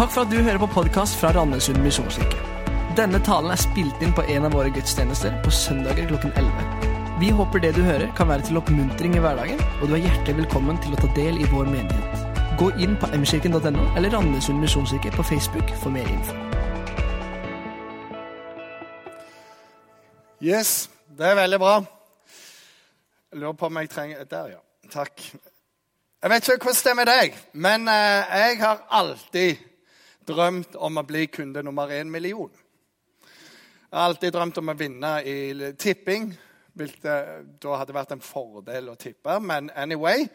Takk for at du hører på podkast fra Randesund misjonskirke. Denne talen er spilt inn på en av våre gudstjenester på søndager klokken 11. Vi håper det du hører, kan være til oppmuntring i hverdagen, og du er hjertelig velkommen til å ta del i vår menighet. Gå inn på mkirken.no eller Randesund misjonskirke på Facebook for mer info. Yes, det er veldig bra. Lurer på om jeg trenger Der, ja. Takk. Jeg vet ikke hvordan det er med deg, men eh, jeg har alltid drømt om å bli kunde nummer én million. Jeg har alltid drømt om å vinne i tipping. Hvilket da hadde vært en fordel å tippe, men anyway.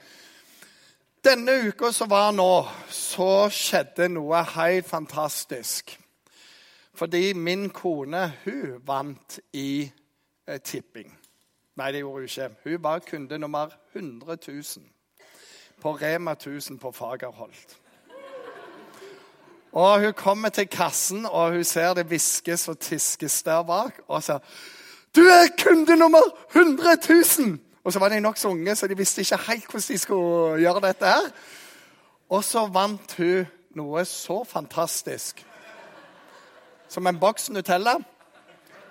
Denne uka som var nå, så skjedde noe helt fantastisk. Fordi min kone, hun vant i eh, tipping. Nei, det gjorde hun ikke. Hun var kunde nummer 100 000 på Rema 1000 på Fagerholt. Og Hun kommer til kassen, og hun ser det hviskes og tiskes der bak. Og sier 'Du er kunde nummer 100 000!' Og så var de nokså unge, så de visste ikke helt hvordan de skulle gjøre dette. her. Og så vant hun noe så fantastisk som en boks Nutella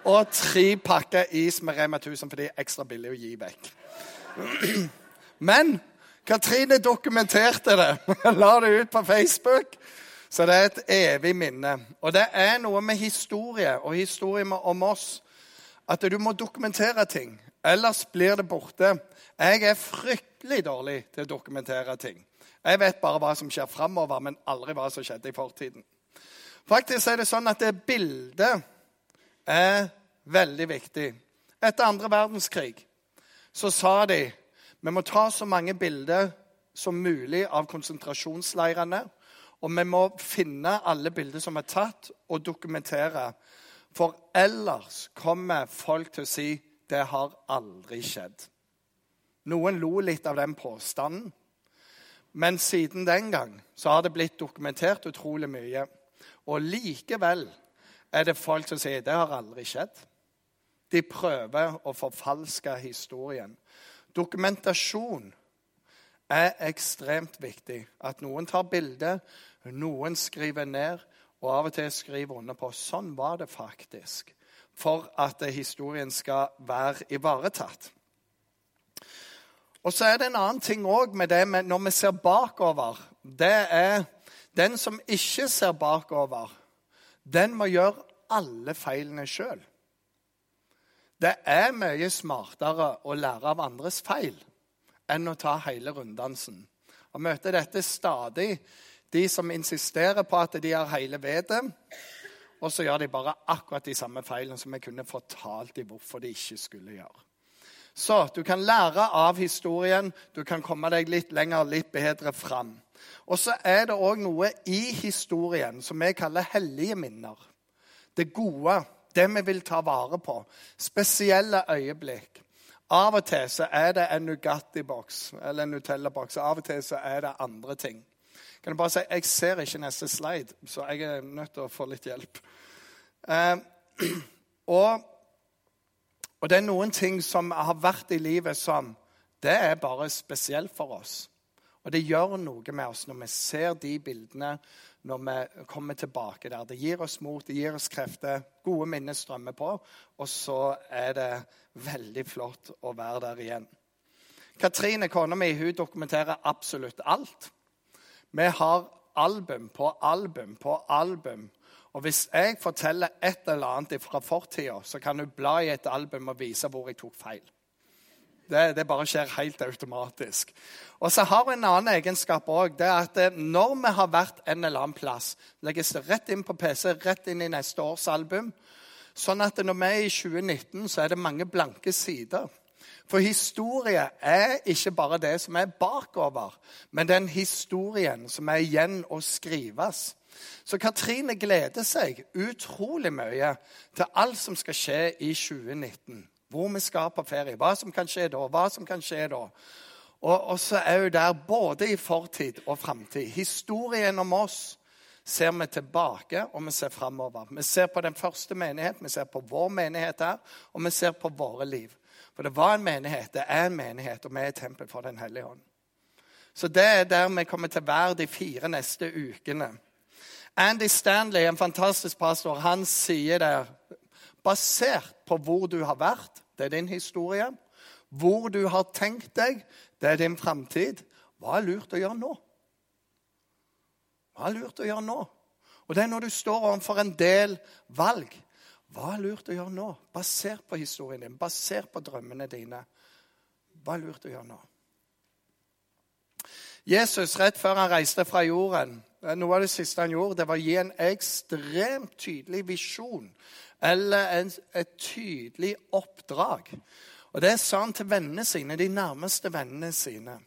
og tre pakker is med Rema 1000, for det er ekstra billig å gi vekk. Men Katrine dokumenterte det. La det ut på Facebook. Så det er et evig minne. Og det er noe med historie og historie om oss at du må dokumentere ting. Ellers blir det borte. Jeg er fryktelig dårlig til å dokumentere ting. Jeg vet bare hva som skjer framover, men aldri hva som skjedde i fortiden. Faktisk er det sånn at det bildet er veldig viktig. Etter andre verdenskrig så sa de vi må ta så mange bilder som mulig av konsentrasjonsleirene. Og vi må finne alle bilder som er tatt, og dokumentere. For ellers kommer folk til å si det har aldri skjedd. Noen lo litt av den påstanden. Men siden den gang så har det blitt dokumentert utrolig mye. Og likevel er det folk som sier det har aldri skjedd. De prøver å forfalske historien. Dokumentasjon er ekstremt viktig. At noen tar bilde, noen skriver ned, og av og til skriver under på. Sånn var det faktisk. For at historien skal være ivaretatt. Og så er det en annen ting òg med det med når vi ser bakover. Det er den som ikke ser bakover, den må gjøre alle feilene sjøl. Det er mye smartere å lære av andres feil enn å ta hele runddansen. Og møter dette stadig. De som insisterer på at de har hele vedet, og så gjør de bare akkurat de samme feilene som jeg kunne fortalt dem hvorfor de ikke skulle gjøre. Så du kan lære av historien, du kan komme deg litt lenger, litt bedre fram. Og så er det òg noe i historien som vi kaller hellige minner. Det gode, det vi vil ta vare på. Spesielle øyeblikk. Av og til så er det en Nugatti-boks eller en Nutella-boks. Av og til så er det andre ting. Kan Jeg bare si, jeg ser ikke neste slide, så jeg er nødt til å få litt hjelp. Eh, og, og det er noen ting som har vært i livet som Det er bare spesielt for oss. Og det gjør noe med oss når vi ser de bildene når vi kommer tilbake der. Det gir oss mot, det gir oss krefter. Gode minner strømmer på. Og så er det veldig flott å være der igjen. Katrine, kona mi, hun dokumenterer absolutt alt. Vi har album på album på album. Og hvis jeg forteller et eller annet fra fortida, så kan du bla i et album og vise hvor jeg tok feil. Det, det, bare skjer helt automatisk. Og så har vi en annen egenskap òg. Det er at eh, når vi har vært en eller annen plass, legges det rett inn på PC, rett inn i neste års album. Sånn at når vi er i 2019, så er det mange blanke sider. For historie er ikke bare det som er bakover, men den historien som er igjen å skrives. Så Katrine gleder seg utrolig mye til alt som skal skje i 2019 hvor vi skal på ferie, hva som kan skje da, hva som kan skje da. Og, og så er hun der både i fortid og framtid. Historien om oss ser vi tilbake, og vi ser framover. Vi ser på den første menighet, vi ser på vår menighet her, og vi ser på våre liv. For det var en menighet, det er en menighet, og vi er et tempel for Den hellige ånd. Så det er der vi kommer til å være de fire neste ukene. Andy Stanley, en fantastisk pastor, han sier der Basert på hvor du har vært, det er din historie. Hvor du har tenkt deg, det er din framtid. Hva er lurt å gjøre nå? Hva er lurt å gjøre nå? Og det er når du står overfor en del valg. Hva er lurt å gjøre nå? Basert på historien din, basert på drømmene dine. Hva er lurt å gjøre nå? Jesus, rett før han reiste fra jorden, noe av det siste han gjorde, det var å gi en ekstremt tydelig visjon eller en, et tydelig oppdrag. Og Det sa han til vennene sine, de nærmeste vennene sine.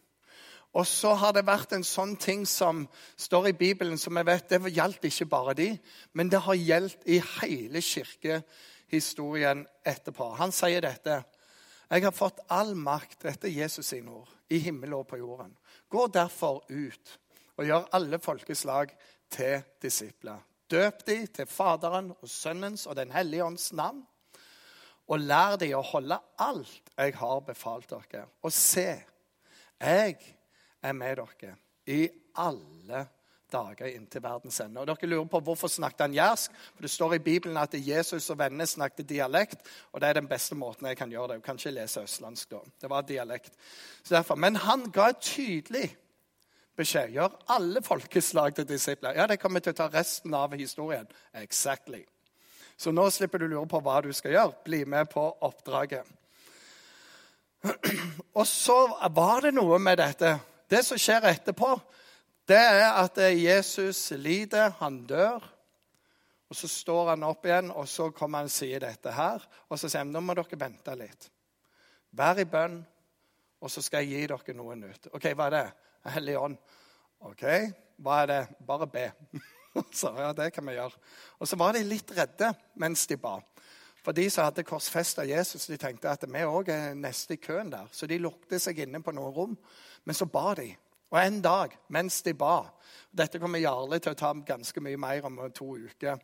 Og så har det vært en sånn ting som står i Bibelen, som jeg vet, det gjaldt ikke bare de, men det har gjeldt i hele kirkehistorien etterpå. Han sier dette. Jeg har fått all makt, dette er Jesus sine ord, i himmelen og på jorden. Gå derfor ut og gjør alle folkeslag til disipler. Døp de til Faderen og Sønnens og Den hellige ånds navn. Og lær de å holde alt jeg har befalt dere. Og se, jeg er med dere i alle dager inntil verdens ende. Og Dere lurer på hvorfor snakket han jærsk. For Det står i Bibelen at Jesus og vennene snakket dialekt. Og det er den beste måten jeg kan gjøre det. Jeg kan ikke lese østlandsk da. Det var dialekt. Men han ga tydelig beskjed. Gjør alle folkeslag til disipler. Ja, det kommer til å ta resten av historien. Exactly. Så nå slipper du lure på hva du skal gjøre. Bli med på oppdraget. Og så var det noe med dette. Det som skjer etterpå, det er at Jesus lider, han dør. Og Så står han opp igjen, og så kommer han og sier dette her. Og så sier han nå må dere vente litt. Vær i bønn, og så skal jeg gi dere noe nytt. Ok, Hva er det? Hellig ånd. Ok, hva er det? Bare be. så ja, det kan vi gjøre. Og så var de litt redde mens de ba. For de som hadde korsfesta Jesus, de tenkte at vi òg er neste i køen der. Så de lukket seg inne på noen rom. Men så ba de. Og en dag mens de ba Dette kommer Jarle til å ta ganske mye mer om to uker.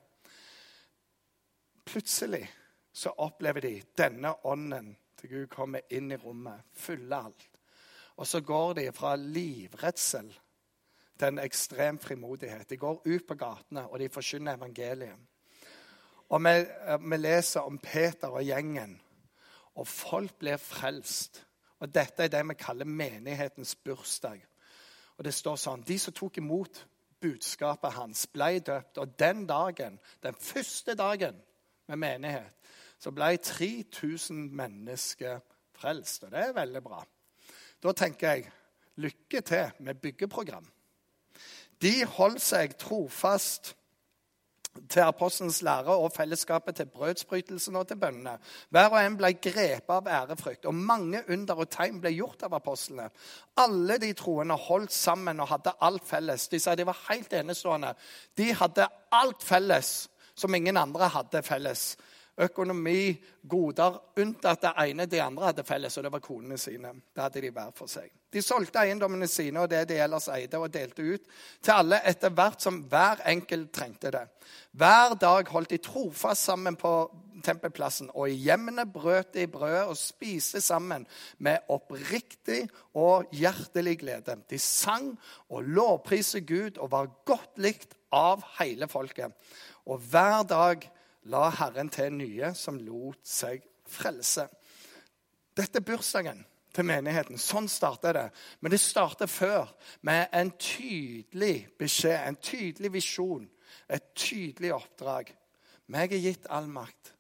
Plutselig så opplever de denne ånden til Gud kommer inn i rommet, fyller alt. Og så går de fra livredsel til en ekstrem frimodighet. De går ut på gatene, og de forkynner evangeliet. Og vi, vi leser om Peter og gjengen, og folk blir frelst. Og Dette er det vi kaller menighetens bursdag. Og det står sånn De som tok imot budskapet hans, ble døpt. Og den dagen, den første dagen med menighet, så ble 3000 mennesker frelst. Og det er veldig bra. Da tenker jeg lykke til med byggeprogram. De holdt seg trofast til apostelens lære og fellesskapet til brødsbrytelsen og til bønnene. Hver og en ble grepet av ærefrykt, og mange under og tegn ble gjort av apostlene. Alle de troende holdt sammen og hadde alt felles. De sa de var helt enestående. De hadde alt felles som ingen andre hadde felles økonomi, goder, unntatt det ene de andre hadde felles, og det var konene sine. Det hadde de hver for seg. De solgte eiendommene sine og det de ellers eide, og delte ut til alle etter hvert som hver enkelt trengte det. Hver dag holdt de trofast sammen på tempelplassen, og i hjemmene brøt de brødet og spiste sammen med oppriktig og hjertelig glede. De sang og lovpriste Gud og var godt likt av hele folket. Og hver dag la Herren til nye som lot seg frelse. Dette er bursdagen til menigheten. Sånn starter det. Men det starter før med en tydelig beskjed, en tydelig visjon, et tydelig oppdrag. Meg er gitt all makt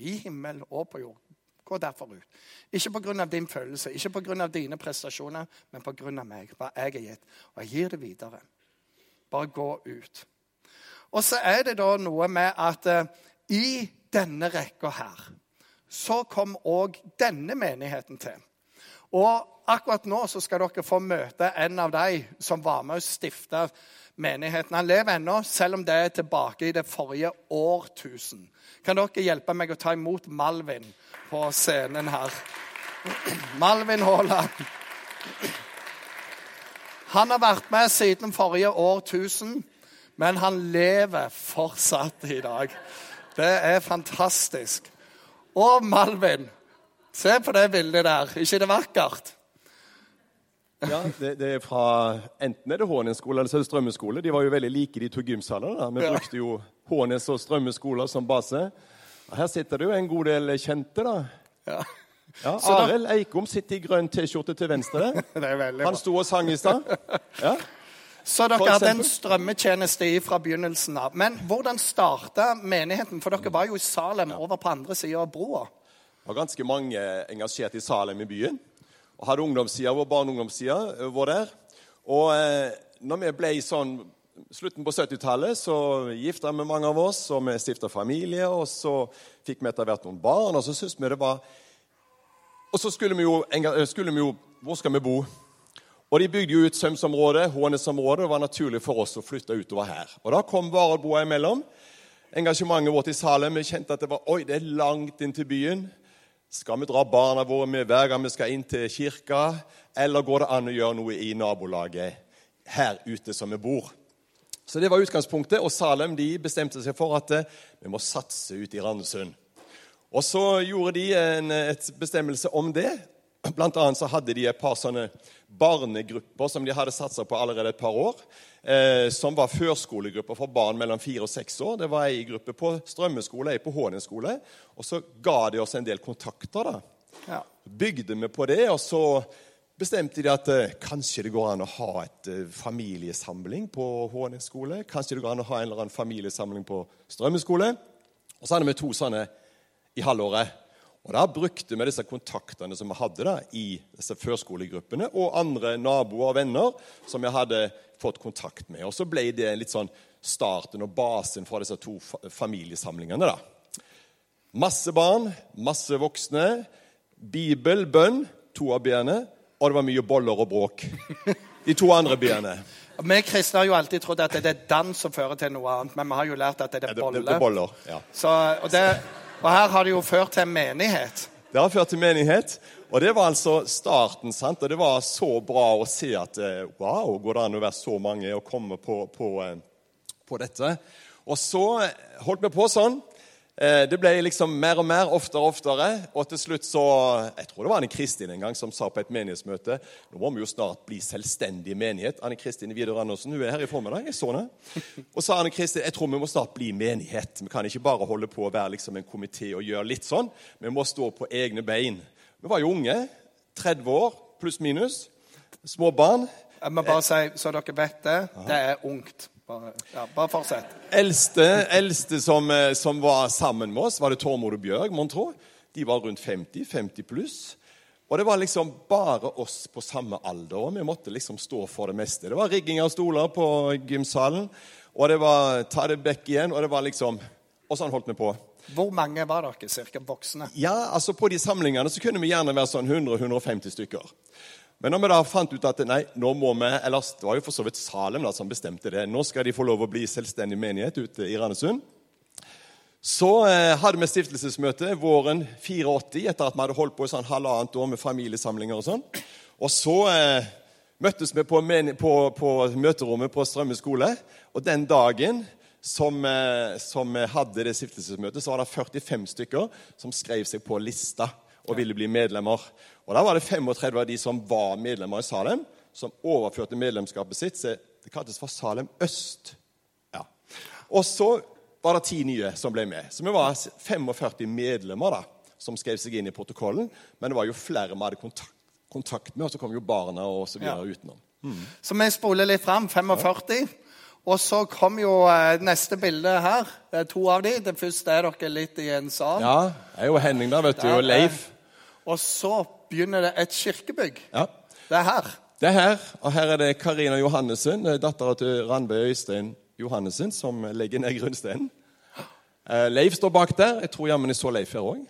i himmel og på jord. Gå derfor ut. Ikke pga. din følelse, ikke pga. dine prestasjoner, men pga. meg, hva jeg er gitt. Og jeg gir det videre. Bare gå ut. Og så er det da noe med at eh, i denne rekka her så kom òg denne menigheten til. Og akkurat nå så skal dere få møte en av de som var med å stifte menigheten. Han lever ennå, selv om det er tilbake i det forrige årtusen. Kan dere hjelpe meg å ta imot Malvin på scenen her? Malvin Haaland. Han har vært med siden forrige årtusen, men han lever fortsatt i dag. Det er fantastisk. Og Malvin. Se på det bildet der. ikke det vakkert? Ja, det, det, er fra Enten er det Hånes skole eller så er det Strømme skole. De var jo veldig like, de to gymsalene. Vi Ja. brukte jo Hånes og Strømme skoler som base. Her sitter det jo en god del kjente, da. Ja. Ja, Arild Eikom sitter i grønn T-skjorte til venstre. Han sto og sang i stad. Ja. Så dere hadde en strømmetjeneste fra begynnelsen av. Men hvordan starta menigheten? For dere var jo i Salem, over på andre sida av broa. Det var ganske mange engasjert i Salem i byen. Og hadde ungdomssida vår, barne- og ungdomssida eh, vår der. Og eh, når vi ble sånn slutten på 70-tallet, så gifta vi mange av oss, og vi stifta familie. Og så fikk vi etter hvert noen barn, og så syntes vi det var Og så skulle vi jo, skulle vi jo Hvor skal vi bo? Og de bygde jo ut Sømsområdet, Hånesområdet. Det var naturlig for oss å flytte utover her. Og da kom Vareboa imellom. Engasjementet vårt i Salem. Vi kjente at det var Oi, det er langt inn til byen. Skal vi dra barna våre med hver gang vi skal inn til kirka? Eller går det an å gjøre noe i nabolaget her ute som vi bor? Så det var utgangspunktet, og Salem de bestemte seg for at eh, vi må satse ut i Randesund. Og så gjorde de en et bestemmelse om det. Blant annet så hadde de et par sånne barnegrupper som de hadde satsa på allerede et par år. Eh, som var førskolegrupper for barn mellom fire og seks år. Det var ei gruppe på Strømmeskole, ei på Hånes skole. Og så ga de oss en del kontakter. da. Ja. Bygde vi på det, og så bestemte de at eh, kanskje det går an å ha et eh, familiesamling på Hånes skole. Kanskje det går an å ha en eller annen familiesamling på Strømmeskole. Og så hadde vi to sånne i halvåret. Og Da brukte vi disse kontaktene som vi hadde da, i disse førskolegruppene, og andre naboer og venner som vi hadde fått kontakt med. Og Så ble det litt sånn starten og basen fra disse to familiesamlingene. da. Masse barn, masse voksne, bibel, bønn, to av b-ene, og det var mye boller og bråk. De to andre b-ene. Vi kristne har jo alltid trodd at det er dans som fører til noe annet, men vi har jo lært at det er det, det, det er boller. ja. Så, og, det, og her har det jo ført til menighet. Det har ført til menighet. Og det var altså starten. sant? Og det var så bra å se at eh, wow, går det an å være så mange og komme på, på, eh, på dette? Og så holdt vi på sånn. Eh, Det ble liksom mer og mer, oftere og oftere. Og til slutt så Jeg tror det var Anne Kristin en gang som sa på et menighetsmøte Nå må vi jo snart bli selvstendig menighet. Anne Kristin Vidar Andersen hun er her i formiddag. jeg så henne. Og sa Anne Kristin jeg tror vi må snart bli menighet. Vi kan ikke bare holde på å være liksom en komité og gjøre litt sånn. Vi må stå på egne bein. Vi var jo unge. 30 år pluss minus. Små barn. Jeg må bare si, så dere vet det, det er ungt. Bare, ja, bare fortsett. Eldste, eldste som, eh, som var sammen med oss, var det Tormod og Bjørg, mon tro. De var rundt 50, 50 pluss. Og det var liksom bare oss på samme alder, og vi måtte liksom stå for det meste. Det var rigging av stoler på gymsalen, og det var ta det back igjen, og det var liksom Og sånn holdt vi på. Hvor mange var dere cirka voksne? Ja, altså På de samlingene så kunne vi gjerne være sånn 100-150 stykker. Men når vi da fant ut at nei, nå må vi Eller det var jo for så vidt Salem da som bestemte det. Nå skal de få lov å bli selvstendig menighet ute i Randesund. Så eh, hadde vi stiftelsesmøte våren 84 etter at vi hadde holdt på i sånn halvannet år med familiesamlinger og sånn. Og så eh, møttes vi på, på, på møterommet på Strømme skole. Og den dagen som, eh, som hadde det stiftelsesmøtet, så var det 45 stykker som skrev seg på lista og ville bli medlemmer. Og da var det 35 av de som var medlemmer i Salem, som overførte medlemskapet sitt. Så det kaltes for Salem øst. Ja. Og så var det ti nye som ble med. Så vi var 45 medlemmer da, som skrev seg inn i protokollen. Men det var jo flere vi hadde kontakt, kontakt med, og så kom jo barna og så videre Ja. utenom. Så vi spoler litt fram. 45. Og så kom jo eh, neste bilde her. Det er to av de. Det første er dere litt i en sal. Ja, det er jo Henning der, vet du, og Leif. Og så begynner det et kirkebygg. Ja. Det er her. Det er her, og her er det Karina Johannessen, dattera til Randbø Øystein Johannessen, som legger ned grunnsteinen. Eh, Leif står bak der. Jeg tror jammen jeg så Leif her òg.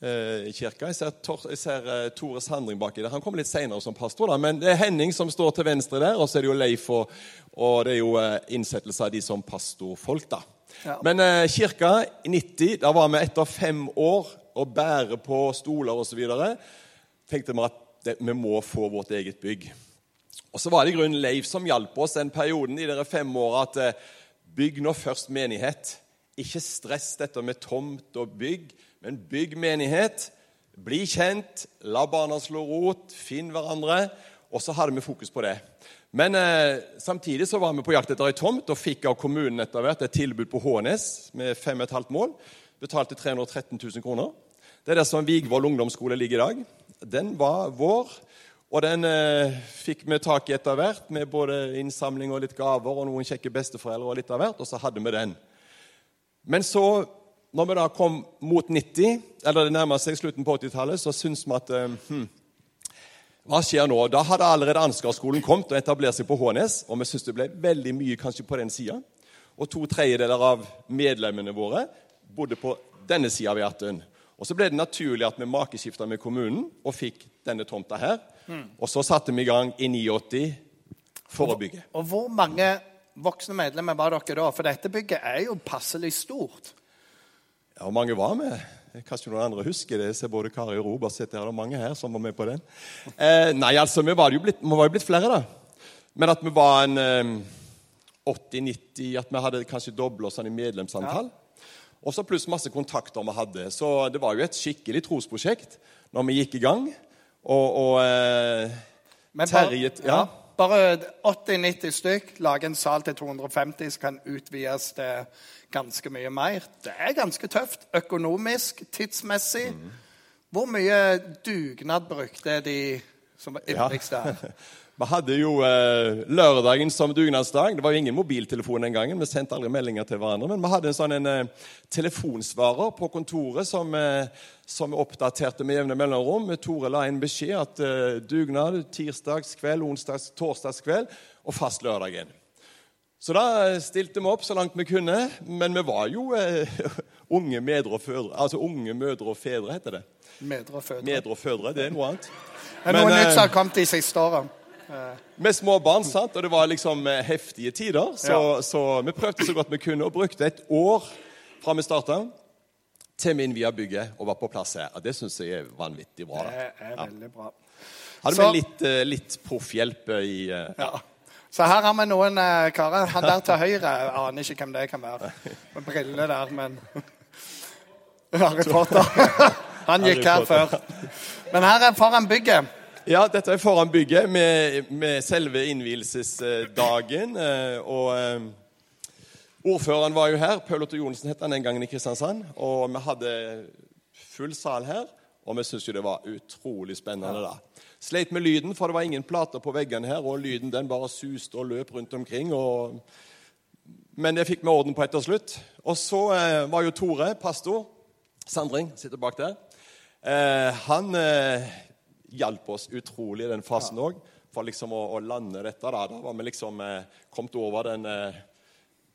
I kirka. Jeg ser, Tor, jeg ser eh, Tore Sandring baki der. Han kommer litt seinere som pastor, da. Men det er Henning som står til venstre der, og så er det jo Leif og, og det er jo eh, innsettelse av de som pastorfolk, da. Ja. Men eh, kirka i 90, da var vi etter fem år og bære på stoler osv. Tenkte vi at det, vi må få vårt eget bygg. Og så var det i grunnen Leif som hjalp oss den perioden i dere fem åra at eh, bygg nå først menighet. Ikke stress dette med tomt og bygg, men bygg menighet. Bli kjent, la barna slå rot, finn hverandre. Og så hadde vi fokus på det. Men eh, samtidig så var vi på jakt etter ei tomt og fikk av kommunen etter hvert et tilbud på Hånes med 5,5 mål. Betalte 313 000 kroner. Det er der som Vigvoll ungdomsskole ligger i dag. Den var vår. Og den eh, fikk vi tak i etter hvert, med både innsamling og litt gaver og noen kjekke besteforeldre. Og litt av hvert, og så hadde vi den. Men så, når vi da kom mot 90, eller det nærmer seg slutten på 80-tallet, så syntes vi at eh, hm, Hva skjer nå? Da hadde allerede Ansgarskolen kommet og etablert seg på Hånes. Og vi syntes det ble veldig mye kanskje på den sida. Og to tredjedeler av medlemmene våre bodde på denne sida av Hjertøen. Og så ble det naturlig at vi makeskifta med kommunen og fikk denne tomta her. Og så satte vi i gang i 89 for å bygge. Og hvor mange voksne medlemmer var dere da? For dette bygget er jo passelig stort. Ja, Hvor mange var vi? Kanskje noen andre husker det. Jeg ser både Kari og Robert sitter her. Det er mange her som var med på den. Eh, nei, altså, vi var jo blitt, vi var jo blitt flere, da. Men at vi var en eh, 80-90 At vi hadde kanskje dobla oss sånn i medlemsantall. Og så pluss masse kontakter vi hadde. Så det var jo et skikkelig trosprosjekt når vi gikk i gang. Og, og eh, Terje ja. ja. bare 80-90 stykk, lage en sal til 250 som kan utvides til ganske mye mer. Det er ganske tøft. Økonomisk, tidsmessig. Mm. Hvor mye dugnad brukte de som var ivrigst der? Vi hadde jo eh, lørdagen som dugnadsdag. Det var jo ingen mobiltelefon den gangen. Vi sendte aldri meldinger til hverandre. Men vi hadde en sånn en, eh, telefonsvarer på kontoret som, eh, som oppdaterte med jevne mellomrom. Tore la inn beskjed at eh, dugnad tirsdagskveld, onsdags, torsdagskveld og fast lørdagen. Så da eh, stilte vi opp så langt vi kunne. Men vi var jo eh, unge medre og fødre. Altså unge mødre og fedre, heter det. Medre og fødre. Medre og fødre, det er noe annet. Det er noe nytt som har kommet de siste åra. Med små barn, sant? og det var liksom eh, heftige tider. Så, Ja. så vi prøvde så godt vi kunne, og brukte et år fra vi starta til vi innvia bygget og var på plass her. Og det syns jeg er vanvittig bra. Det er veldig bra. Hadde Så- vi litt, eh, litt proffhjelp i eh, Ja. Så her har vi noen karer. Han der til høyre jeg aner ikke hvem det kan være. Med brillene der, men Harry Potter. Han gikk her før. Men her er foran bygget. Ja, dette er foran bygget med, med selve innvielsesdagen. eh, Og eh, ordføreren var jo her. Paul Otto Johnsen het han den gangen i Kristiansand. Og vi hadde full sal her. Og vi syntes jo det var utrolig spennende da. Sleit med lyden, for det var ingen plater på veggene her. Og lyden den bare suste og løp rundt omkring. og... Men det fikk vi orden på etter slutt. Og så eh, var jo Tore, pastor, Sandring, sitter bak der. Eh, han eh, hjalp oss utrolig i den fasen òg, for liksom å, å lande dette. Da Da var vi liksom eh, kommet over den eh,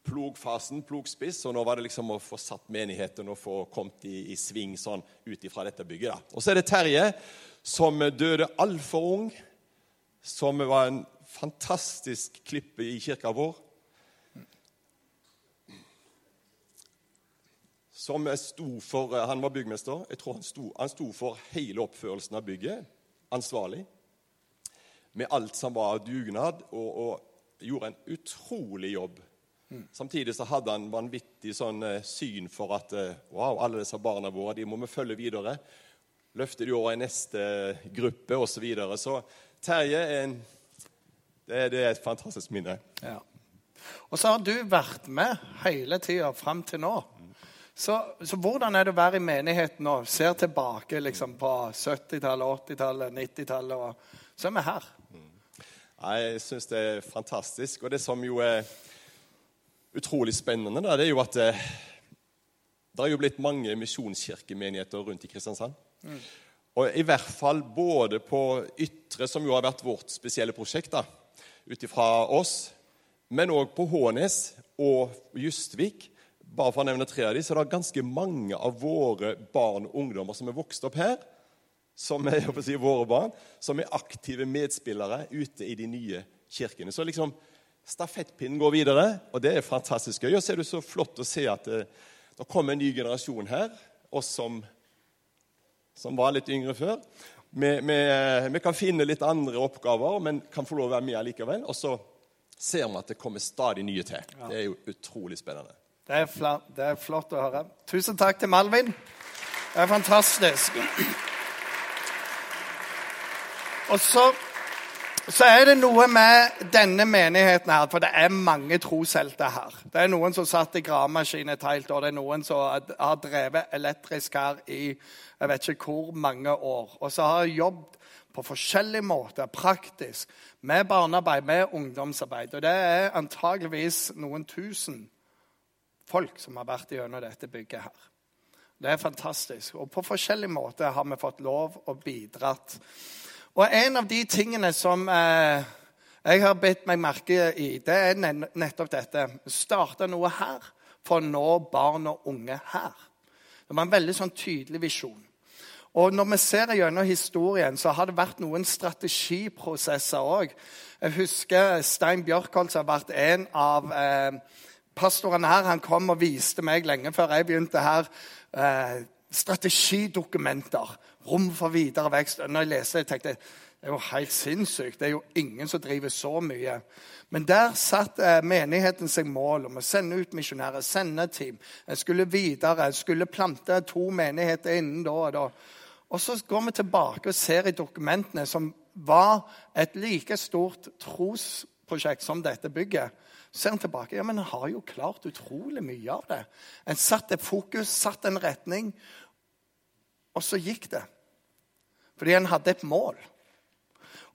plogfasen, plogspiss, og nå var det liksom å få satt menigheten og få kommet i, i sving sånn ut ifra dette bygget. da. Og så er det Terje, som døde altfor ung, som var en fantastisk klippe i kirka vår. som sto for, Han var byggmester. Jeg tror han sto, han sto for hele oppførelsen av bygget. Ansvarlig. Med alt som var dugnad, og, og gjorde en utrolig jobb. Samtidig så hadde han vanvittig sånn eh, syn for at eh, wow, alle disse barna våre de må vi følge videre. Løfte de over i neste gruppe osv. Så, videre. så Terje er en, det, det er et fantastisk minne. Ja. Og så har du vært med hele tida fram til nå. Så, så hvordan er det å være i menigheten og Ser tilbake liksom, på 70-tallet, 80-tallet, 90-tallet, og så er vi her. Nei, Jeg syns det er fantastisk. Og det som jo er utrolig spennende, da, det er jo at det, det er jo blitt mange misjonskirkemenigheter rundt i Kristiansand. Og i hvert fall både på Ytre, som jo har vært vårt spesielle prosjekt, ut ifra oss, men òg på Hånes og Justvik. Bare for å nevne tre av de, så er det ganske mange av våre barn og ungdommer som er vokst opp her, som er si, våre barn, som er aktive medspillere ute i de nye kirkene. Så liksom, stafettpinnen går videre, og det er fantastisk gøy. Og så er det så flott å se at det, det kommer en ny generasjon her, oss som, som var litt yngre før. Vi, vi, vi kan finne litt andre oppgaver, men kan få lov å være med allikevel. Og så ser vi at det kommer stadig nye til. Det er jo utrolig spennende. Det er, fla, det er flott å høre. Tusen takk til Malvin. Det er fantastisk. Og så Så er det noe med denne menigheten her, for det er mange troshelter her. Det er noen som satt i gravemaskin et helt år, det er noen som har drevet elektrisk her i jeg vet ikke hvor mange år. Og så har jobbet på forskjellige måter, praktisk, med barnearbeid, med ungdomsarbeid. Og det er antageligvis noen tusen folk som har vært gjennom dette bygget her. Det er fantastisk. Og på forskjellige måter har vi fått lov og bidratt. Og en av de tingene som eh, jeg har bedt meg merke i, det er nettopp dette. Starte noe her for å nå barn og unge her. Det var en veldig sånn tydelig visjon. Og når vi ser gjennom historien, så har det vært noen strategiprosesser òg. Jeg husker Stein Bjørkholt, som har vært en av eh, pastorene her. Han kom og viste meg lenge før jeg begynte her, eh, strategidokumenter. Rom for videre vekst. Når jeg leste det, tenkte jeg det er jo helt sinnssykt. Det er jo ingen som driver så mye. Men der satt eh, menigheten seg mål om å sende ut misjonærer, sende team. En skulle videre, en skulle plante to menigheter innen da og da. Og så går vi tilbake og ser i dokumentene som var et like stort trosprosjekt som dette bygget. Ser en tilbake. Ja, men en har jo klart utrolig mye av det. En satte fokus, satte en retning, og så gikk det. Fordi en hadde et mål.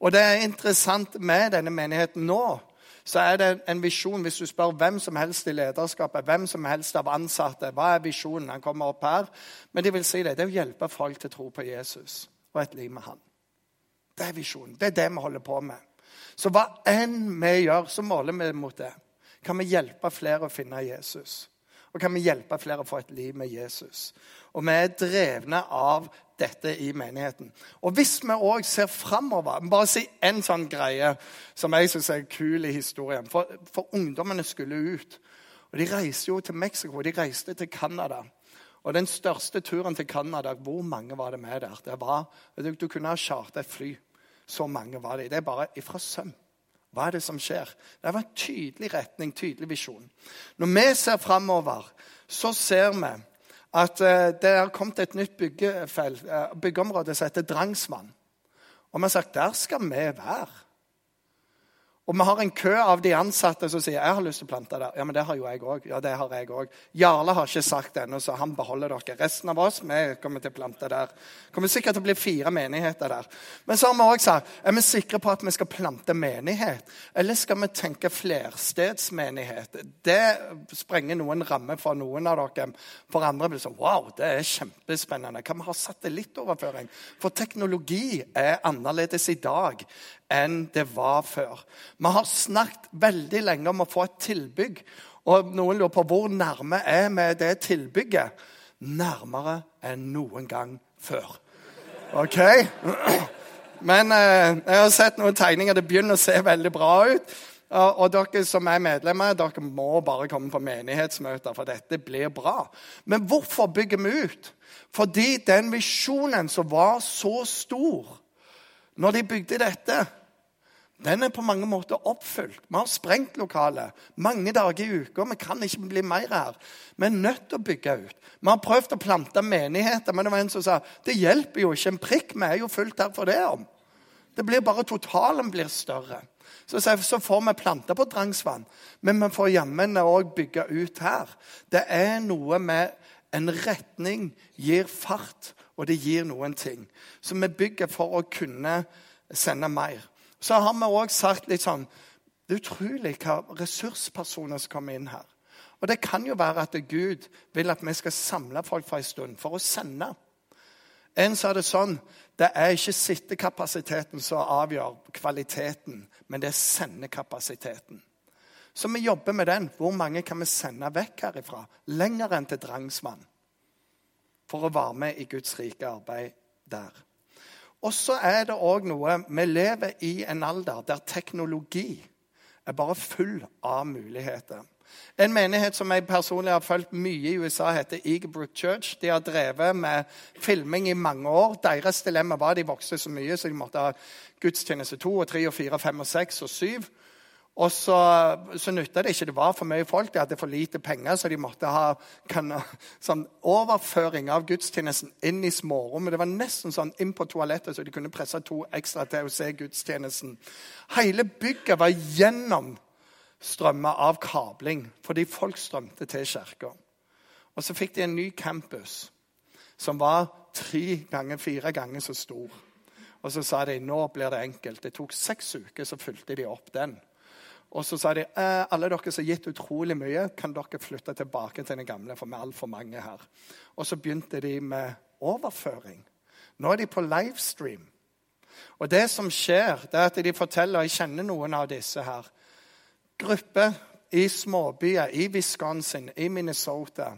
Og det er interessant med denne menigheten nå så er det en visjon hvis du spør hvem som helst i lederskapet, hvem som helst av ansatte. Hva er visjonen? Han kommer opp her. Men de vil si det. Det er å hjelpe folk til å tro på Jesus og et liv med han. Det er visjonen. Det er det vi holder på med. Så hva enn vi gjør, så måler vi mot det. Kan vi hjelpe flere å finne Jesus? Og kan vi hjelpe flere å få et liv med Jesus? Og vi er drevne av dette i menigheten. Og hvis vi òg ser framover Bare si en sånn greie som jeg syns er kul i historien. For, for, ungdommene skulle ut. Og De reiste jo til Mexico, de reiste til Canada. Og den største turen til Canada, hvor mange var det med der? Det var, du, du kunne ha charta et fly. Så mange var det. Det er bare ifra søm. Hva er det som skjer? Det var en tydelig retning, tydelig visjon. Når vi ser framover, så ser vi at eh, det har kommet et nytt eh, byggeområde som heter Drangsvann. Og vi har sagt der skal vi være. Og vi har en kø av de ansatte som sier jeg har lyst til å plante der. Ja, men det har jo jeg òg. Ja, det har jeg òg. Jarle har ikke sagt det ennå, så han beholder dere. Resten av oss vi kommer til å plante der. Kommer sikkert til å bli fire menigheter der. Men så har vi òg sagt er vi sikre på at vi skal plante menighet. Eller skal vi tenke flerstedsmenighet? Det sprenger noen rammer for noen av dere. For andre blir det sånn Wow, det er kjempespennende. Kan vi ha satellittoverføring? For teknologi er annerledes i dag enn det var før. Vi har snakket veldig lenge om å få et tilbygg. Og noen lurer på hvor nærme er vi det tilbygget. Nærmere enn noen gang før. OK? Men eh, jeg har sett noen tegninger. Det begynner å se veldig bra ut. Og dere som er medlemmer, dere må bare komme på menighetsmøter, for dette blir bra. Men hvorfor bygger vi ut? Fordi den visjonen som var så stor når de bygde dette, den er på mange måter oppfylt. Vi har sprengt lokalet mange dager i uka. Vi kan ikke bli mer her. Vi er nødt til å bygge ut. Vi har prøvd å plante menigheter, men det var en som sa det hjelper jo ikke en prikk. Vi er jo fullt her for det om. Det blir bare totalen blir større. Så, så får vi planter på Drangsvann, men vi får jammen òg bygge ut her. Det er noe med en retning gir fart, og det gir noen ting. Så vi bygger for å kunne sende mer så har vi òg sagt litt sånn Det er utrolig hva ressurspersoner som kommer inn her. Og det kan jo være at Gud vil at vi skal samle folk for en stund for å sende. En sa det sånn Det er ikke sittekapasiteten som avgjør kvaliteten, men det er sendekapasiteten. Så vi jobber med den. Hvor mange kan vi sende vekk herifra? Lenger enn til Drangsvann. For å være med i Guds rike arbeid der. Og så er det òg noe Vi lever i en alder der teknologi er bare full av muligheter. En menighet som jeg personlig har fulgt mye i USA, heter Eagerbrook Church. De har drevet med filming i mange år. Deres dilemma var at de vokste så mye, så de måtte ha gudstjeneste to og tre og fire, fem og seks og syv. Og så, så nytta det ikke. Det var for mye folk. De hadde for lite penger, så de måtte ha kan, sånn overføring av gudstjenesten inn i smårommet. Det var nesten sånn inn på toalettet, så de kunne presse to ekstra til å se gudstjenesten. Hele bygget var gjennomstrømma av kabling fordi folk strømte til kirka. Og så fikk de en ny campus som var tre ganger, fire ganger så stor. Og så sa de nå blir det enkelt. Det tok seks uker, så fulgte de opp den. Og så sa de eh, alle dere som har gitt utrolig mye, kan dere flytte tilbake til den gamle, for vi er altfor mange her. Og så begynte de med overføring. Nå er de på livestream. Og det som skjer, det er at de forteller, og jeg kjenner noen av disse her Grupper i småbyer i Wisconsin, i Minnesota.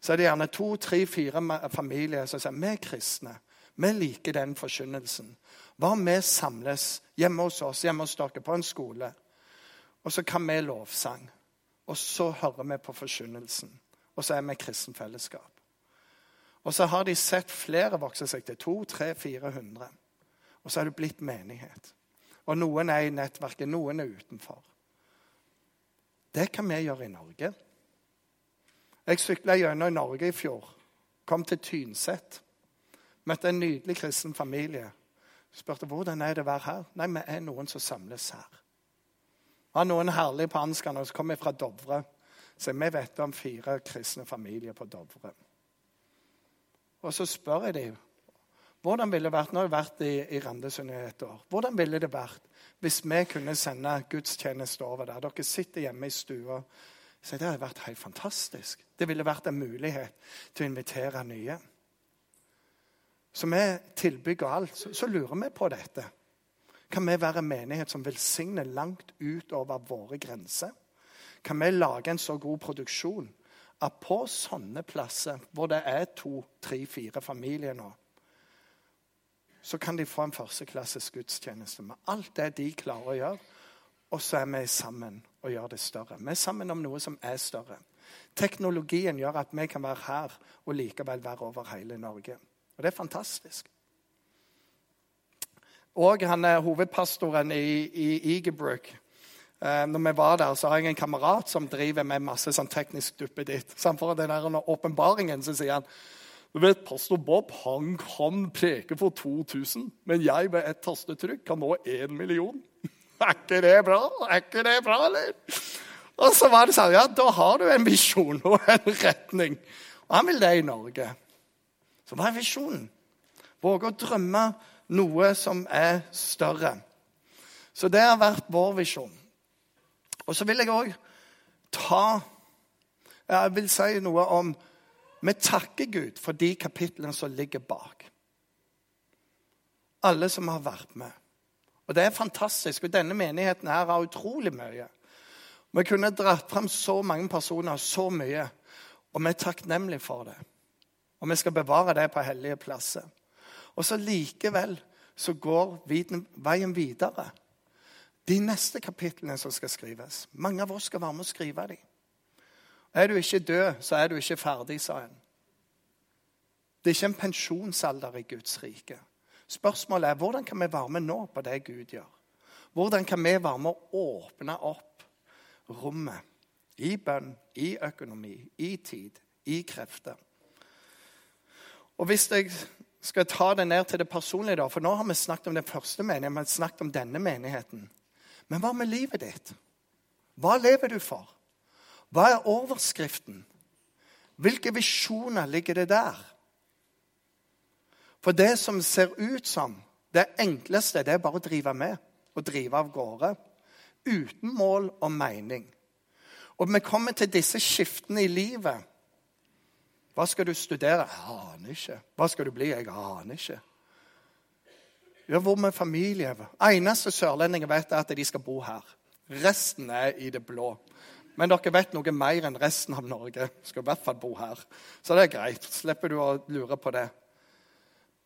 Så er det gjerne to, tre, fire familier som sier vi er kristne. Vi liker den forkynnelsen. Hva om vi samles hjemme hos oss, hjemme hos dere, på en skole? Og så kan vi lovsang. Og så hører vi på forkynnelsen. Og så er vi kristen fellesskap. Og så har de sett flere vokse seg til to, tre, 400. Og så er det blitt menighet. Og noen er i nettverket, noen er utenfor. Det kan vi gjøre i Norge. Jeg sykla gjennom Norge i fjor. Kom til Tynset. Møtte en nydelig kristen familie. Spurte hvordan er det å være her. Nei, vi er noen som samles her har noen herlige på Anskan som kommer fra Dovre. Så vi vet om fire kristne familier på Dovre. Og så spør jeg dem hvordan ville det vært Nå har jeg vært i, i Randesund i et år. Hvordan ville det vært hvis vi kunne sende gudstjeneste over der? Dere sitter hjemme i stua. Så det hadde vært helt fantastisk. Det ville vært en mulighet til å invitere nye. Så vi tilbygger alt, så, så lurer vi på dette. Kan vi være en menighet som velsigner langt utover våre grenser? Kan vi lage en så god produksjon at på sånne plasser hvor det er to, tre, fire familier nå, så kan de få en førsteklasses gudstjeneste med alt det de klarer å gjøre. Og så er vi sammen og gjør det større. Vi er sammen om noe som er større. Teknologien gjør at vi kan være her og likevel være over hele Norge. Og det er fantastisk. Og han er hovedpastoren i, i Eagerbrook. Eh, når vi var der, så har jeg en kamerat som driver med masse sånn teknisk duppeditt. Så for den der åpenbaringen så sier han du vet, Pastor Bob han kan preke for 2000, men jeg med et tastetrykk kan nå 1 million. Er ikke det bra? Er ikke det bra, eller? Og så var det sånn Ja, da har du en visjon og en retning. Og han vil det i Norge. Så hva er visjonen? Våge å drømme noe som er større. Så det har vært vår visjon. Og så vil jeg òg ta Jeg vil si noe om Vi takker Gud for de kapitlene som ligger bak. Alle som har vært med. Og det er fantastisk. og Denne menigheten her har utrolig mye. Vi kunne dratt fram så mange personer, så mye. Og vi er takknemlige for det. Og vi skal bevare det på hellige plasser. Og så likevel så går veien videre. De neste kapitlene som skal skrives. Mange av oss skal være med å skrive dem. Er du ikke død, så er du ikke ferdig, sa en. Det er ikke en pensjonsalder i Guds rike. Spørsmålet er hvordan kan vi være med nå på det Gud gjør? Hvordan kan vi være med å åpne opp rommet i bønn, i økonomi, i tid, i krefter? Og hvis jeg skal ta det ned til det personlige, da, for nå har vi snakket om den første menigheten, vi har snakket om denne menigheten. Men hva med livet ditt? Hva lever du for? Hva er overskriften? Hvilke visjoner ligger det der? For det som ser ut som det enkleste, det er bare å drive med og drive av gårde. Uten mål og mening. Og vi kommer til disse skiftene i livet hva skal du studere? Jeg aner ikke. Hva skal du bli? Jeg aner ikke. Ja, hvor med familie? Eneste sørlendinger vet, er at de skal bo her. Resten er i det blå. Men dere vet noe mer enn resten av Norge. Skal i hvert fall bo her. Så det er greit. Slipper du å lure på det.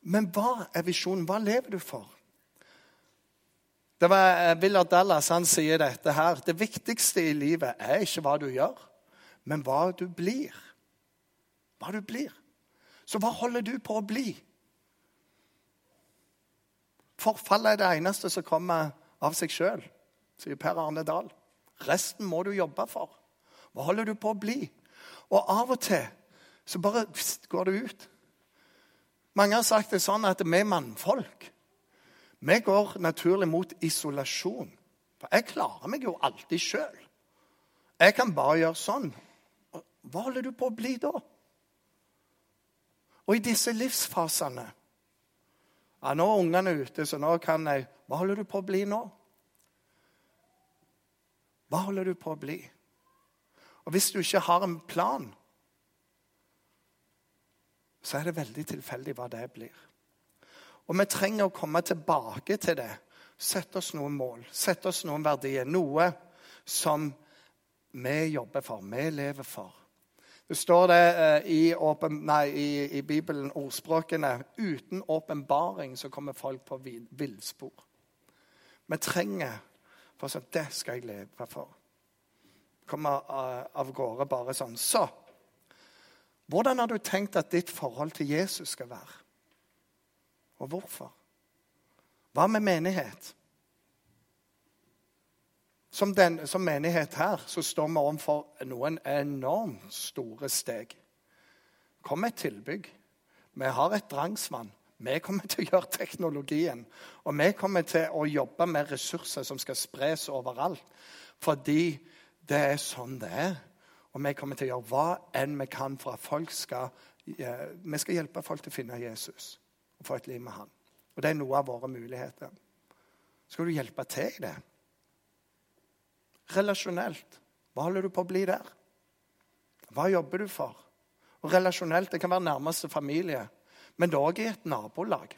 Men hva er visjonen? Hva lever du for? Det var Willard eh, Dallas han sier dette her. Det viktigste i livet er ikke hva du gjør, men hva du blir hva du blir. Så hva holder du på å bli? Forfallet er det eneste som kommer av seg sjøl. sier Per Arne Dahl. Resten må du jobbe for. Hva holder du på å bli? Og av og til så bare pst, går det ut. Mange har sagt det sånn at vi er mannfolk. Vi går naturlig mot isolasjon. For jeg klarer meg jo alltid sjøl. Jeg kan bare gjøre sånn. Hva holder du på å bli da? Og i disse livsfasene ja, Nå er ungene ute, så nå kan jeg Hva holder du på å bli nå? Hva holder du på å bli? Og hvis du ikke har en plan, så er det veldig tilfeldig hva det blir. Og vi trenger å komme tilbake til det. Sette oss noen mål, sette oss noen verdier. Noe som vi jobber for, vi lever for. Det står det eh, i, åpen, nei, i, i Bibelen, ordspråkene Uten åpenbaring så kommer folk på villspor. Vi trenger for sånn, Det skal jeg leve for. Kommer eh, av gårde bare sånn. Så hvordan har du tenkt at ditt forhold til Jesus skal være? Og hvorfor? Hva med menighet? Som, den, som menighet her så står vi overfor noen enormt store steg. Kom med et tilbygg. Vi har et drangsvann. Vi kommer til å gjøre teknologien. Og vi kommer til å jobbe med ressurser som skal spres overalt. Fordi det er sånn det er. Og vi kommer til å gjøre hva enn vi kan for at folk skal Vi skal hjelpe folk til å finne Jesus og få et liv med han. Og det er noe av våre muligheter. Skal du hjelpe til i det? Relasjonelt. Hva holder du på å bli der? Hva jobber du for? Og relasjonelt, Det kan være nærmeste familie, men det òg i et nabolag.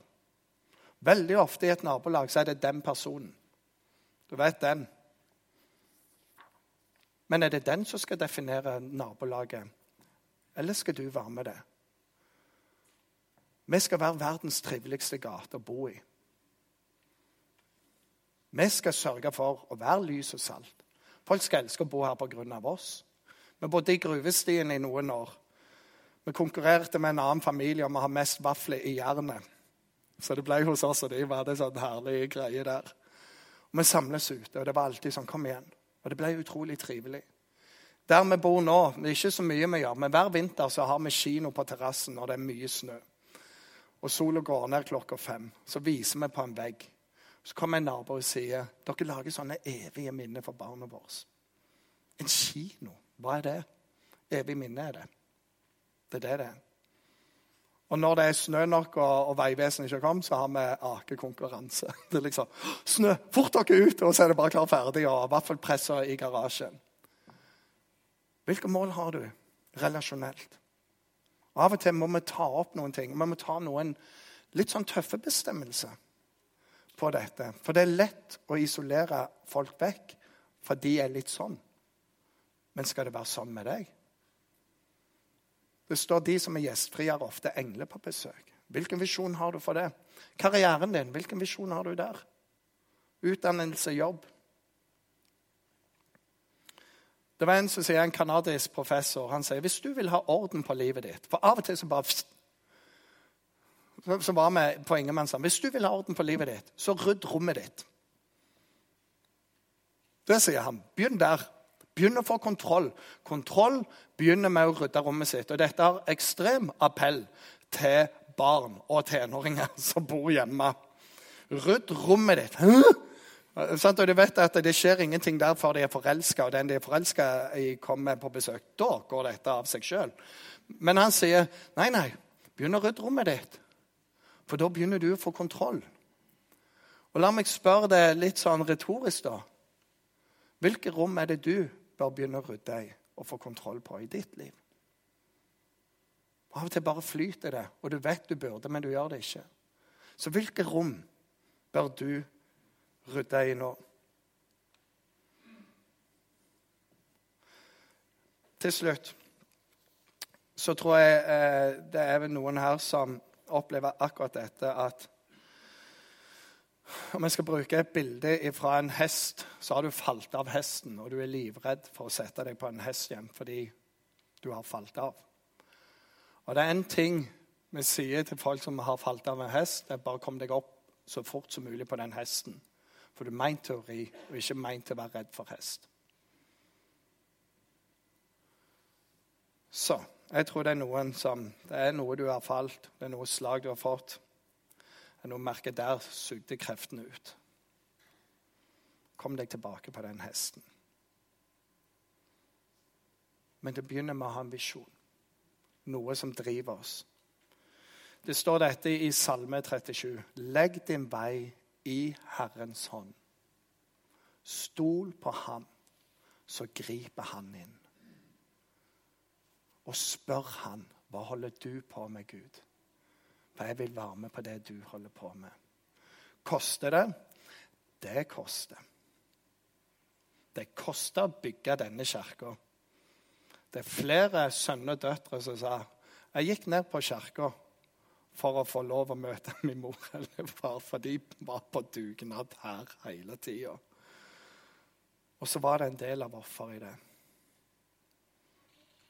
Veldig ofte i et nabolag så er det den personen. Du vet den. Men er det den som skal definere nabolaget, eller skal du være med det? Vi skal være verdens triveligste gate å bo i. Vi skal sørge for å være lys og salt. Folk skal elske å bo her pga. oss. Vi bodde i Gruvestien i noen år. Vi konkurrerte med en annen familie om å ha mest vafler i jernet. Så det ble hos oss, og de var det sånn herlig greie der. Og Vi samles ute, og det var alltid sånn Kom igjen. Og det ble utrolig trivelig. Der vi bor nå, det er ikke så mye vi gjør, men hver vinter så har vi kino på terrassen når det er mye snø. Og sola går ned klokka fem. Så viser vi på en vegg. Så kommer en nabo og sier dere lager sånne evige minner for barna våre. En kino, hva er det? Evig minne er det. Det er det det er. Og når det er snø nok og, og Vegvesenet ikke kommet, så har vi akekonkurranse. Det er liksom Snø! Fort dere ut! Og så er det bare klar ferdig. Og vaffelpresser i garasjen. Hvilke mål har du relasjonelt? Og Av og til må vi ta opp noen ting. Vi må ta noen litt sånn tøffe bestemmelser på dette. For det er lett å isolere folk vekk, for de er litt sånn. Men skal det være sånn med deg? Det står de som er gjestfrie, ofte engler på besøk. Hvilken visjon har du for det? Karrieren din, hvilken visjon har du der? Utdannelse, jobb. Det var En som sier, en kanadisk professor han sier hvis du vil ha orden på livet ditt For av og til så bare Så var med på sa. Hvis du vil ha orden på livet ditt, så rydd rommet ditt. Det sier han. Begynn der. Begynn å få kontroll. Kontroll begynner med å rydde rommet sitt. Og dette har ekstrem appell til barn og tenåringer som bor hjemme. Rydd rommet ditt. Sånn, Og du vet at Det skjer ingenting der før de er forelska, og den de er forelska i, kommer på besøk. Da går dette av seg sjøl. Men han sier nei, nei, begynn å rydde rommet ditt. For da begynner du å få kontroll. Og La meg spørre deg litt sånn retorisk, da. Hvilke rom er det du bør begynne å rydde i og få kontroll på i ditt liv? Av og til bare flyter det, og du vet du burde, men du gjør det ikke. Så hvilke rom bør du rydde i nå. Til slutt så tror jeg eh, det er vel noen her som opplever akkurat dette at om jeg skal bruke et bilde fra en hest, så har du falt av hesten, og du er livredd for å sette deg på en hest hjem fordi du har falt av. Og det er én ting vi sier til folk som har falt av en hest, det er bare kom deg opp så fort som mulig på den hesten. For du er meint til å ri, og ikke meint til å være redd for hest. Så jeg tror det er noen som Det er noe du har falt, det er noe slag du har fått. Det er noe merke der sugde kreftene ut. Kom deg tilbake på den hesten. Men det begynner med å ha en visjon. Noe som driver oss. Det står dette i Salme 37. Legg din vei i Herrens hånd. Stol på ham, så griper han inn. Og spør han, hva holder du på med, Gud? For jeg vil være med på det du holder på med. Koster det? Det koster. Det koster å bygge denne kirka. Det er flere sønner og døtre som sa jeg gikk ned på kirka for å få lov å møte min mor eller far, for de var på dugnad her hele tida. Og så var det en del av offeret i det.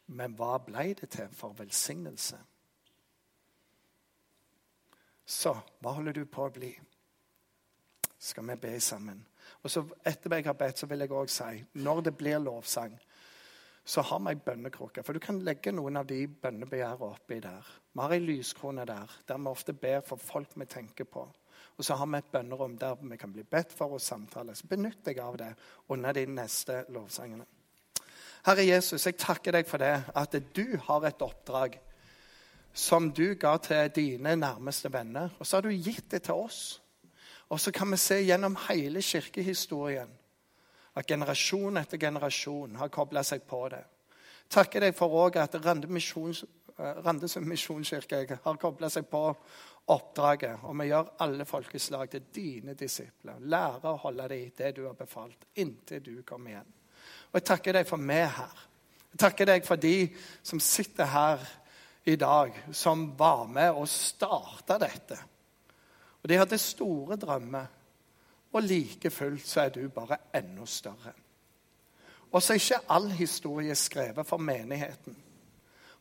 Men hva ble det til for velsignelse? Så hva holder du på å bli? Skal vi be sammen? Og så Etter jeg har bedt, så vil jeg òg si når det blir lovsang, så har vi ei bønnekrukke. For du kan legge noen av de bønnebegjærene oppi der. Vi har ei lyskrone der, der vi ofte ber for folk vi tenker på. Og så har vi et bønnerom der vi kan bli bedt for og samtale. Så benytt deg av det under de neste lovsangene. Herre Jesus, jeg takker deg for det at du har et oppdrag som du ga til dine nærmeste venner. Og så har du gitt det til oss. Og så kan vi se gjennom hele kirkehistorien at generasjon etter generasjon har kobla seg på det. Takker deg for òg at eh, Rande misjonskirke har kobla seg på oppdraget. Og vi gjør alle folkeslag til dine disipler. Lære å holde dem det du har befalt, inntil du kommer igjen. Og jeg takker deg for meg her. Jeg takker deg for de som sitter her i dag, som var med og starta dette. Og de hadde store drømmer. Og like fullt så er du bare enda større. Og så er ikke all historie skrevet for menigheten.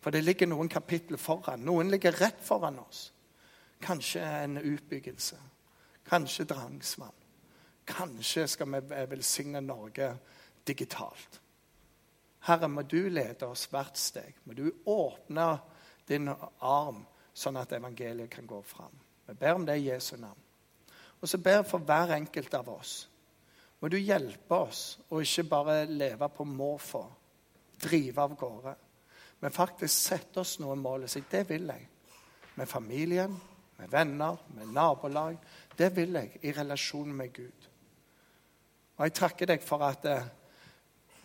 For det ligger noen kapitler foran. Noen ligger rett foran oss. Kanskje en utbyggelse. Kanskje Drangsvann. Kanskje skal vi velsigne Norge digitalt. Herre, må du lede oss hvert steg. Må du åpne din arm, sånn at evangeliet kan gå fram. Vi ber om det i Jesu navn. Og så ber jeg for hver enkelt av oss. Må du hjelpe oss å ikke bare leve på måfå, drive av gårde, men faktisk sette oss noe mål og si det vil jeg. Med familien, med venner, med nabolag. Det vil jeg i relasjon med Gud. Og jeg takker deg for at eh,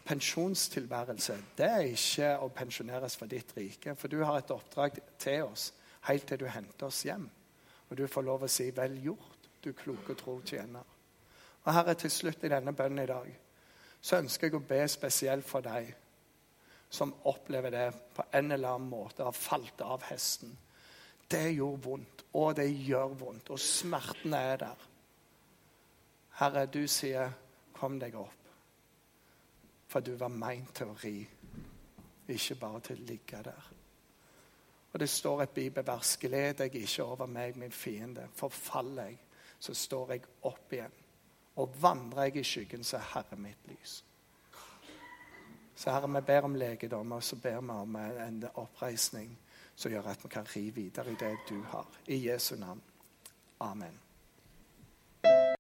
pensjonstilværelse det er ikke å pensjoneres for ditt rike. For du har et oppdrag til oss helt til du henter oss hjem. Og du får lov å si 'vel gjort' du kloke tro tjener. Og Herre, til slutt i denne bønnen i dag så ønsker jeg å be spesielt for deg som opplever det på en eller annen måte, har falt av hesten. Det gjorde vondt, og det gjør vondt, og smerten er der. Herre, du sier 'kom deg opp', for du var meint til å ri, ikke bare til å ligge der. Og det står et bibelvers 'Gled deg ikke over meg, min fiende', forfaller jeg så står jeg opp igjen. Og vandrer jeg i skyggen, så er Herre mitt lys. Så Herre, vi ber om legedom, og så ber vi om en oppreisning som gjør at vi kan ri videre i det du har. I Jesu navn. Amen.